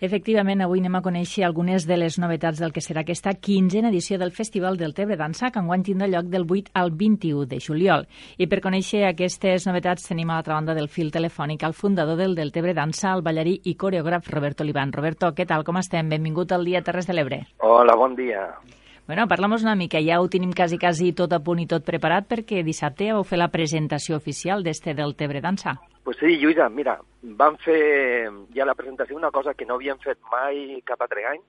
Efectivament, avui anem a conèixer algunes de les novetats del que serà aquesta quinzena edició del Festival del Tebre Dansa, que enguany tindrà lloc del 8 al 21 de juliol. I per conèixer aquestes novetats tenim a l'altra banda del fil telefònic el fundador del Del Tebre Dansa, el ballarí i coreògraf Roberto Liban. Roberto, què tal, com estem? Benvingut al dia Terres de l'Ebre. Hola, bon dia. Bueno, parla'm una mica, ja ho tenim quasi, quasi tot a punt i tot preparat perquè dissabte vau fer la presentació oficial d'este del Tebre Dansa. Pues sí, Lluïsa, mira, vam fer ja la presentació una cosa que no havíem fet mai cap altre any,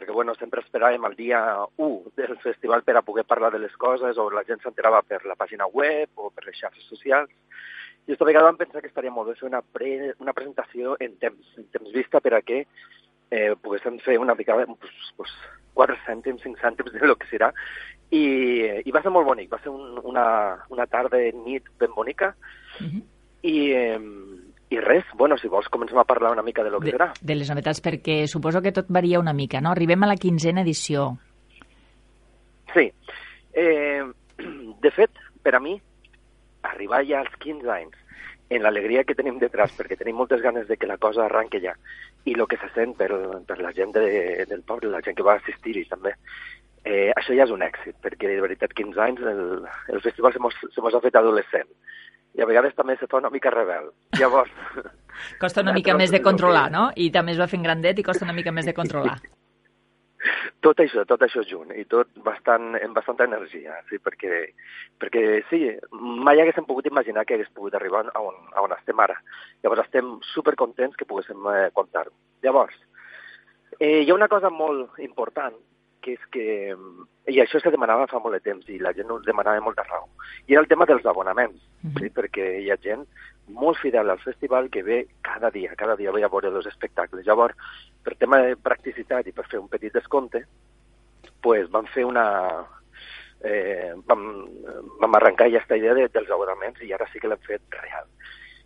perquè bueno, sempre esperàvem el dia 1 del festival per a poder parlar de les coses, o la gent s'enterava per la pàgina web o per les xarxes socials, i aquesta vegada vam pensar que estaria molt bé fer una, pre, una presentació en temps, en temps vista per a que eh, poguéssim fer una mica, pues, pues, 4 cèntims, 5 cèntims de lo que serà, i, i va ser molt bonic, va ser un, una, una tarda, nit ben bonica, uh -huh i, eh, i res, bueno, si vols comencem a parlar una mica de lo que de, serà. De les novetats, perquè suposo que tot varia una mica, no? Arribem a la quinzena edició. Sí. Eh, de fet, per a mi, arribar ja als 15 anys, en l'alegria que tenim detrás, perquè tenim moltes ganes de que la cosa arranque ja, i el que se sent per, per la gent de, del poble, la gent que va assistir-hi també, eh, això ja és un èxit, perquè de veritat 15 anys el, el festival se mos, se mos ha fet adolescent i a vegades també se fa una mica rebel. Llavors... costa una mica més de controlar, no? I també es va fent grandet i costa una mica més de controlar. Tot això, tot això junt, i tot bastant, amb bastanta energia, sí, perquè, perquè sí, mai haguéssim pogut imaginar que hagués pogut arribar a on, a on estem ara. Llavors estem supercontents que poguéssim eh, contar-ho. Llavors, eh, hi ha una cosa molt important, que és que, i això se demanava fa molt de temps, i la gent ho demanava molta raó, i era el tema dels abonaments, uh -huh. sí, perquè hi ha gent molt fidel al festival que ve cada dia, cada dia ve a veure els espectacles. Llavors, per tema de practicitat i per fer un petit descompte, pues, vam fer una... Eh, vam, vam arrencar ja aquesta idea de, dels abonaments i ara sí que l'hem fet real.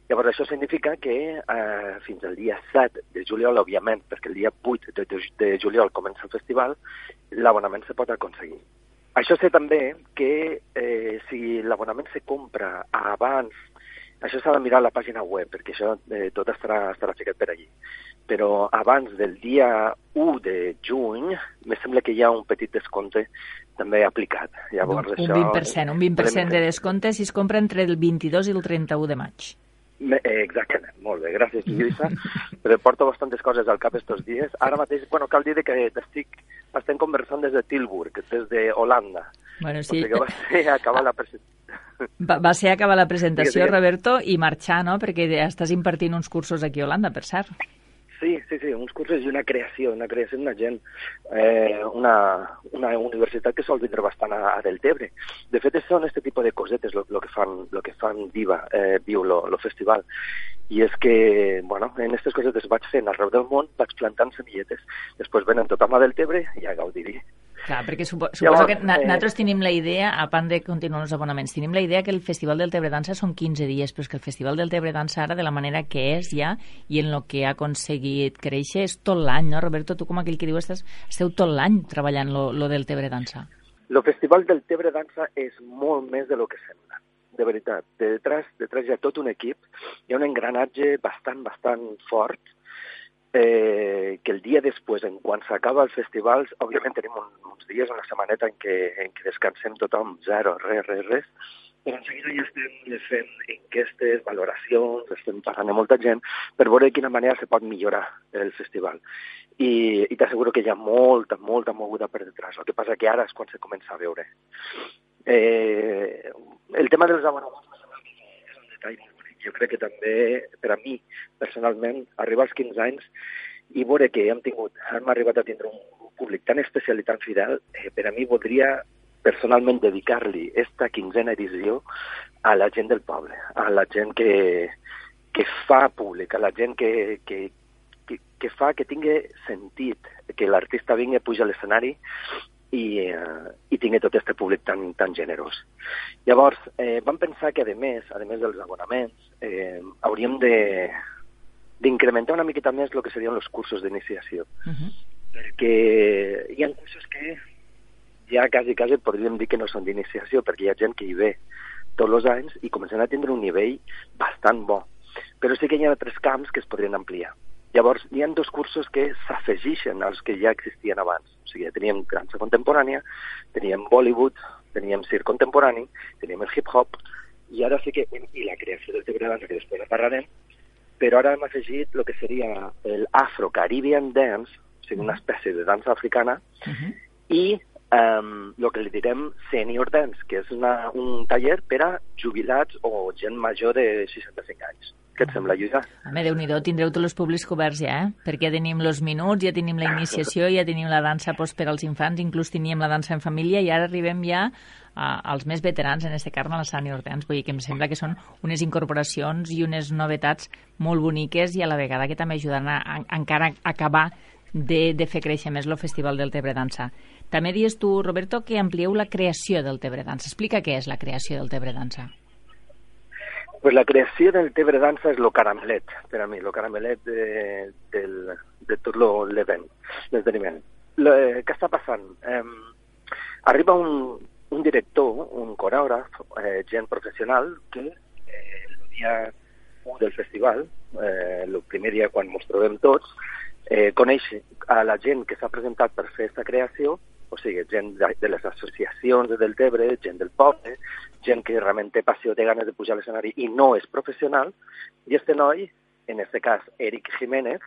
Llavors, això significa que eh, fins al dia 7 de juliol, òbviament, perquè el dia 8 de, de, de juliol comença el festival, l'abonament se pot aconseguir. Això sé també que eh, si l'abonament se compra abans, això s'ha de mirar a la pàgina web, perquè això eh, tot estarà, estarà ficat per allí. Però abans del dia 1 de juny, me sembla que hi ha un petit descompte també aplicat. Llavors, un, això, un 20%, un 20% de descompte si es compra entre el 22 i el 31 de maig. Eh, exactament, molt bé, gràcies Lluïsa, però porto bastantes coses al cap estos dies. Ara mateix, bueno, cal dir que estic, estem conversant des de Tilburg, des de Holanda. Bueno, sí. O sigui que va ser acabar la presentació. Va, va ser acabar la presentació, Roberto, i marxar, no?, perquè estàs impartint uns cursos aquí a Holanda, per cert. Sí, sí, sí, uns cursos i una creació, una creació d'una gent, eh, una, una universitat que sol vindre bastant a, a Deltebre. De fet, són aquest tipus de cosetes el que fan, lo que fan viva, eh, viu el festival. I és que, bueno, en aquestes cosetes vaig fent arreu del món, vaig plantant semilletes. Després venen tothom a Deltebre i a gaudir-hi. Clar, perquè supo, suposo Llavors, que na, eh... nosaltres tenim la idea, a part de continuar els abonaments, tenim la idea que el Festival del Tebre Dansa són 15 dies, però és que el Festival del Tebre Dansa ara, de la manera que és ja, i en el que ha aconseguit créixer, és tot l'any, no, Roberto? Tu com aquell que diu, estàs, esteu tot l'any treballant lo, lo del Tebre Dansa. El Festival del Tebre Dansa és molt més de lo que sembla de veritat. De detrás, detrás hi ha tot un equip, hi ha un engranatge bastant, bastant fort, eh, que el dia després, en quan s'acaba el festival, òbviament tenim un, uns dies, una setmaneta en què, en què descansem tothom, zero, res, res, res, però en seguida ja estem fent enquestes, valoracions, estem parlant amb molta gent per veure de quina manera se pot millorar el festival. I, i t'asseguro que hi ha molta, molta moguda per detrás. El que passa que ara és quan se comença a veure. Eh, el tema dels abonaments és un detall jo crec que també, per a mi, personalment, arribar als 15 anys i veure que hem tingut, hem arribat a tindre un públic tan especial i tan fidel, eh, per a mi voldria personalment dedicar-li esta quinzena edició a la gent del poble, a la gent que, que fa públic, a la gent que, que, que, que fa que tingui sentit que l'artista vingui pujar a l'escenari i, eh, i tingui tot aquest públic tan, tan generós. Llavors, eh, vam pensar que, a més, a més dels abonaments, eh, hauríem de d'incrementar una miqueta més el que serien els cursos d'iniciació. Uh -huh. Perquè hi ha cursos que ja quasi, quasi podríem dir que no són d'iniciació, perquè hi ha gent que hi ve tots els anys i comencen a tindre un nivell bastant bo. Però sí que hi ha altres camps que es podrien ampliar. Llavors, hi ha dos cursos que s'afegeixen als que ja existien abans. O sigui, teníem dansa contemporània, teníem Bollywood, teníem circ contemporani, teníem el hip-hop, i ara sí que, i la creació del teatre de dansa, que després parlarem, però ara hem afegit el que seria el Afro-Caribbean Dance, o sigui, una espècie de dansa africana, uh -huh. i um, el que li direm Senior Dance, que és una, un taller per a jubilats o gent major de 65 anys. Què et sembla, Lluïsa? Home, déu nhi tindreu tots els públics coberts ja, eh? Perquè ja tenim els minuts, ja tenim la iniciació, ja tenim la dansa post per als infants, inclús teníem la dansa en família i ara arribem ja a, als més veterans, en aquest cas a la Senior Dance. Vull dir que em sembla que són unes incorporacions i unes novetats molt boniques i a la vegada que també ajuden a, a encara a acabar de, de fer créixer més el Festival del Tebre Dansa. També dius tu, Roberto, que amplieu la creació del Tebre Dansa. Explica què és la creació del Tebre Dansa. Pues la creació del Tebre Dansa és lo caramelet, per a mi, lo caramelet de, del, de tot l'event, l'esdeveniment. Què està passant? Eh, arriba un, un director, un corògraf, eh, gent professional, que eh, el dia 1 del festival, eh, el primer dia quan ens trobem tots, eh, coneix a la gent que s'ha presentat per fer aquesta creació, o sigui, gent de, de les associacions del Tebre, gent del poble, gent que realment té passió, té ganes de pujar a l'escenari i no és professional, i este noi, en este cas Eric Jiménez,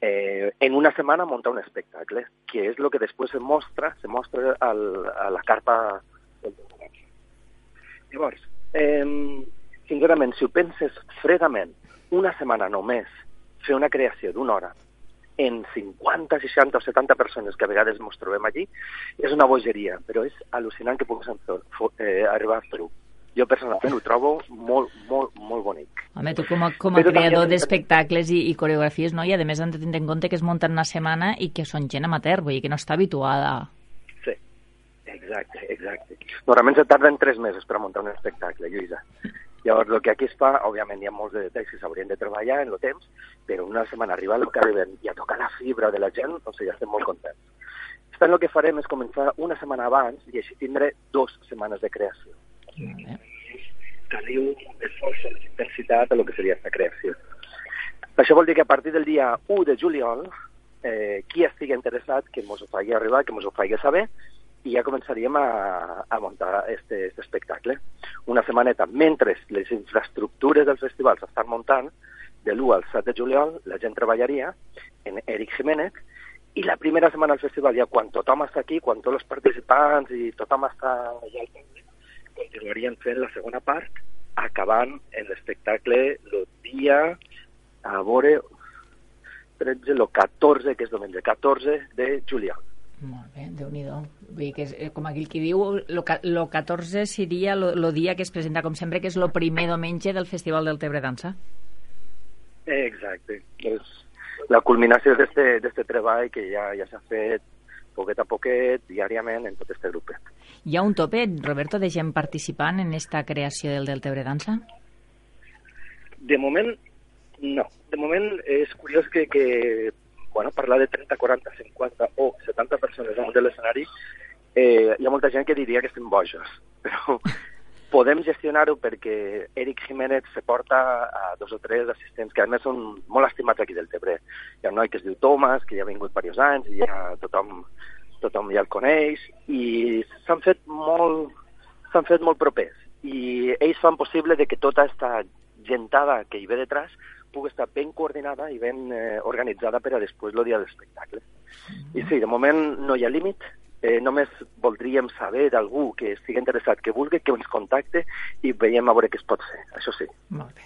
eh, en una setmana munta un espectacle, que és el que després se mostra, se mostra al, a la carpa del Llavors, eh, sincerament, si ho penses fredament, una setmana només fer una creació d'una hora en 50, 60 o 70 persones que a vegades ens trobem allí, és una bogeria, però és al·lucinant que puguem eh, arribar a fer-ho. Jo personalment ho trobo molt, molt, molt bonic. Home, tu com a, com a creador d'espectacles i, i coreografies, no? i a més han de tenir en compte que es munten una setmana i que són gent amateur, vull dir que no està habituada. Sí, exacte, exacte. Normalment se tarden tres mesos per muntar un espectacle, Lluïsa. Llavors, el que aquí es fa, òbviament hi ha molts de detalls que s'haurien de treballar en el temps, però una setmana arriba el que arribem i a tocar la fibra de la gent, doncs ja estem molt contents. Per el que farem és començar una setmana abans i així tindré dues setmanes de creació. Mm. Teniu esforç i intensitat a lo que seria aquesta creació. Això vol dir que a partir del dia 1 de juliol, eh, qui estigui interessat, que ens ho faci arribar, que ens ho faci saber, i ja començaríem a, a muntar este, este espectacle. Una setmaneta, mentre les infraestructures del festival s'estan muntant, de l'1 al 7 de juliol la gent treballaria en Eric Jiménez i la primera setmana del festival, ja quan tothom està aquí, quan tots els participants i tothom està allà al continuarien fent la segona part, acabant l'espectacle el dia, a veure, 13, el 14, que és diumenge, 14 de juliol. Molt bé, déu nhi Vull dir que és, eh, com aquí qui diu, el 14 seria el dia que es presenta, com sempre, que és el primer diumenge del Festival del Tebre Dansa. Exacte. És la culminació d'aquest treball que ja, ja s'ha fet poquet a poquet, diàriament, en tot aquest grup. Hi ha un tope, Roberto, de gent participant en esta creació del Deltebre Dansa? De moment, no. De moment és curiós que, que bueno, parlar de 30, 40, 50 o 70 persones damunt de l'escenari, eh, hi ha molta gent que diria que estem bojos, però podem gestionar-ho perquè Eric Jiménez se porta a dos o tres assistents que a més són molt estimats aquí del Tebre. Hi ha un noi que es diu Thomas, que ja ha vingut diversos anys, i ja tothom, tothom ja el coneix, i s'han fet molt s'han fet molt propers i ells fan possible de que tota aquesta gentada que hi ve detrás pugui estar ben coordinada i ben eh, organitzada per a després el dia de l'espectacle. Mm -hmm. I sí, de moment no hi ha límit, eh, només voldríem saber d'algú que estigui interessat, que vulgui, que ens contacte i veiem a veure què es pot fer, això sí. Molt bé.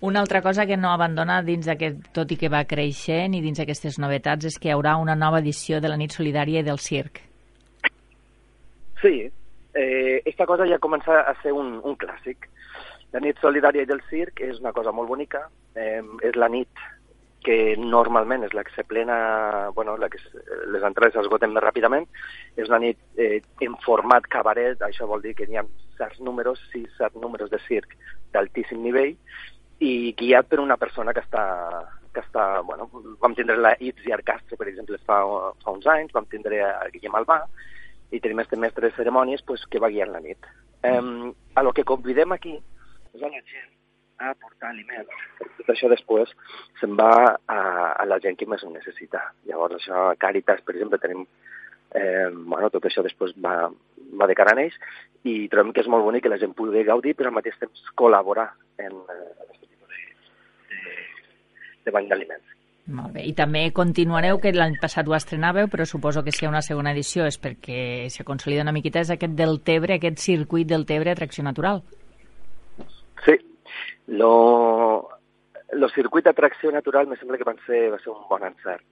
Una altra cosa que no abandona dins d'aquest, tot i que va creixent i dins d'aquestes novetats, és que hi haurà una nova edició de la nit solidària i del circ. Sí, eh, esta cosa ja comença a ser un, un clàssic. La nit solidària i del circ és una cosa molt bonica. Eh, és la nit que normalment és la que se plena, bueno, la que les entrades s'esgoten més ràpidament, és una nit eh, en format cabaret, això vol dir que hi ha certs números, sis, set números de circ d'altíssim nivell, i guiat per una persona que està, que està bueno, vam tindre la Itziar Castro, per exemple, fa, fa uns anys, vam tindre a Guillem Albà, i tenim este mestre de cerimònies pues, que va guiar la nit. Eh, a lo que convidem aquí és a la gent a portar aliments. Tot això després se'n va a, a la gent que més ho necessita. Llavors, això, a Càritas, per exemple, tenim eh, bueno, tot això després va, va de cara a ells i trobem que és molt bonic que la gent pugui gaudir però al mateix temps col·laborar en eh, de, de banc d'aliments. Molt bé. I també continuareu, que l'any passat ho estrenàveu, però suposo que si hi ha una segona edició és perquè se consolida una miqueta, és aquest del Tebre, aquest circuit del Tebre Atracció Natural. Sí. Lo, lo circuit d'atracció natural me sembla que va ser, va ser un bon encert.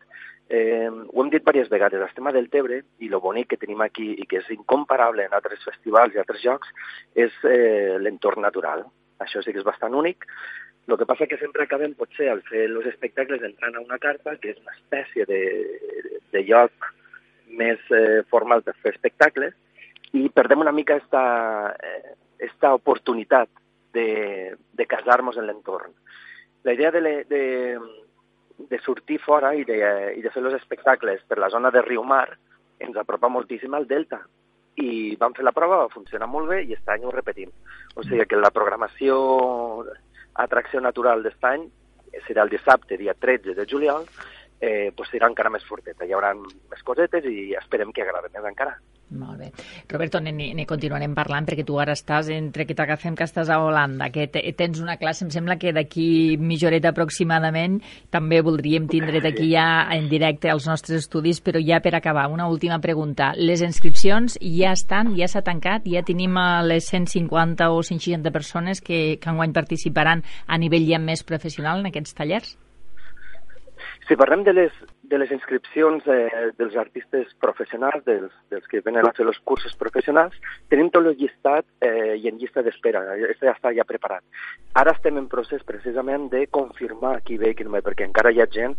Eh, ho hem dit diverses vegades, el tema del Tebre i lo bonic que tenim aquí i que és incomparable en altres festivals i altres jocs és eh, l'entorn natural. Això sí que és bastant únic. El que passa que sempre acabem, potser, al fer els espectacles, entrant a una carpa, que és una espècie de, de lloc més eh, formal per fer espectacles, i perdem una mica esta, eh, esta oportunitat de, de casar-nos en l'entorn. La idea de, de, de sortir fora i de, i de fer els espectacles per la zona de Riu Mar ens apropa moltíssim al Delta. I vam fer la prova, va funcionar molt bé i aquest any ho repetim. O sigui que la programació atracció natural d'aquest any serà el dissabte, dia 13 de juliol, eh, pues serà encara més forteta. Hi haurà més cosetes i esperem que agradi més encara. Molt bé. Roberto, ne, continuarem parlant perquè tu ara estàs, entre que t'agafem que estàs a Holanda, que te, tens una classe, em sembla que d'aquí mitja horeta aproximadament també voldríem tindre't aquí ja en directe als nostres estudis, però ja per acabar, una última pregunta. Les inscripcions ja estan, ja s'ha tancat, ja tenim les 150 o 160 persones que, que enguany participaran a nivell ja més professional en aquests tallers? Si parlem de les, de les inscripcions eh, dels artistes professionals, dels, dels que venen a fer els cursos professionals, tenim tot el llistat eh, i en llista d'espera, ja està ja preparat. Ara estem en procés precisament de confirmar qui ve i qui no ve, perquè encara hi ha gent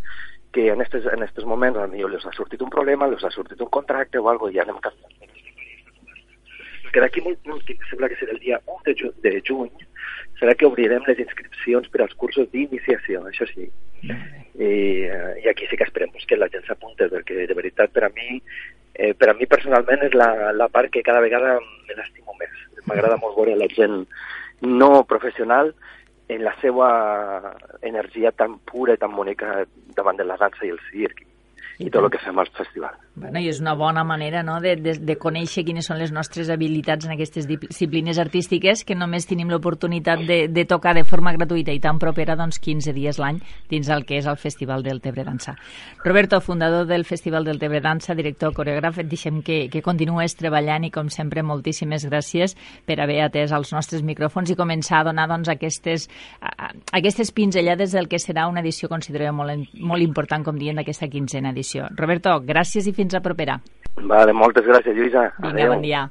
que en estos, en estos moments potser els ha sortit un problema, els ha sortit un contracte o alguna cosa i anem canviant. Que d'aquí molt poc, sembla que serà el dia 1 de, ju de juny, serà que obrirem les inscripcions per als cursos d'iniciació, això sí. I, eh, I aquí sí que esperem pues, que la gent s'apunte, perquè de veritat per a mi, eh, per a mi personalment és la, la part que cada vegada me l'estimo més. M'agrada molt veure la gent no professional en la seva energia tan pura i tan bonica davant de la dansa i el circ i tot el que fem al festival. Bueno, I és una bona manera no, de, de, de conèixer quines són les nostres habilitats en aquestes disciplines artístiques que només tenim l'oportunitat de, de tocar de forma gratuïta i tan propera doncs, 15 dies l'any dins el que és el Festival del Tebre Dansa. Roberto, fundador del Festival del Tebre Dansa, director coreògraf, et deixem que, que continues treballant i com sempre moltíssimes gràcies per haver atès els nostres micròfons i començar a donar doncs, aquestes, aquestes pinzellades del que serà una edició considerada molt, molt important, com dient, d'aquesta quinzena edició. Roberto, gràcies i fins a propera. Vale, moltes gràcies, Lluïsa. Vinga, Adeu. bon dia.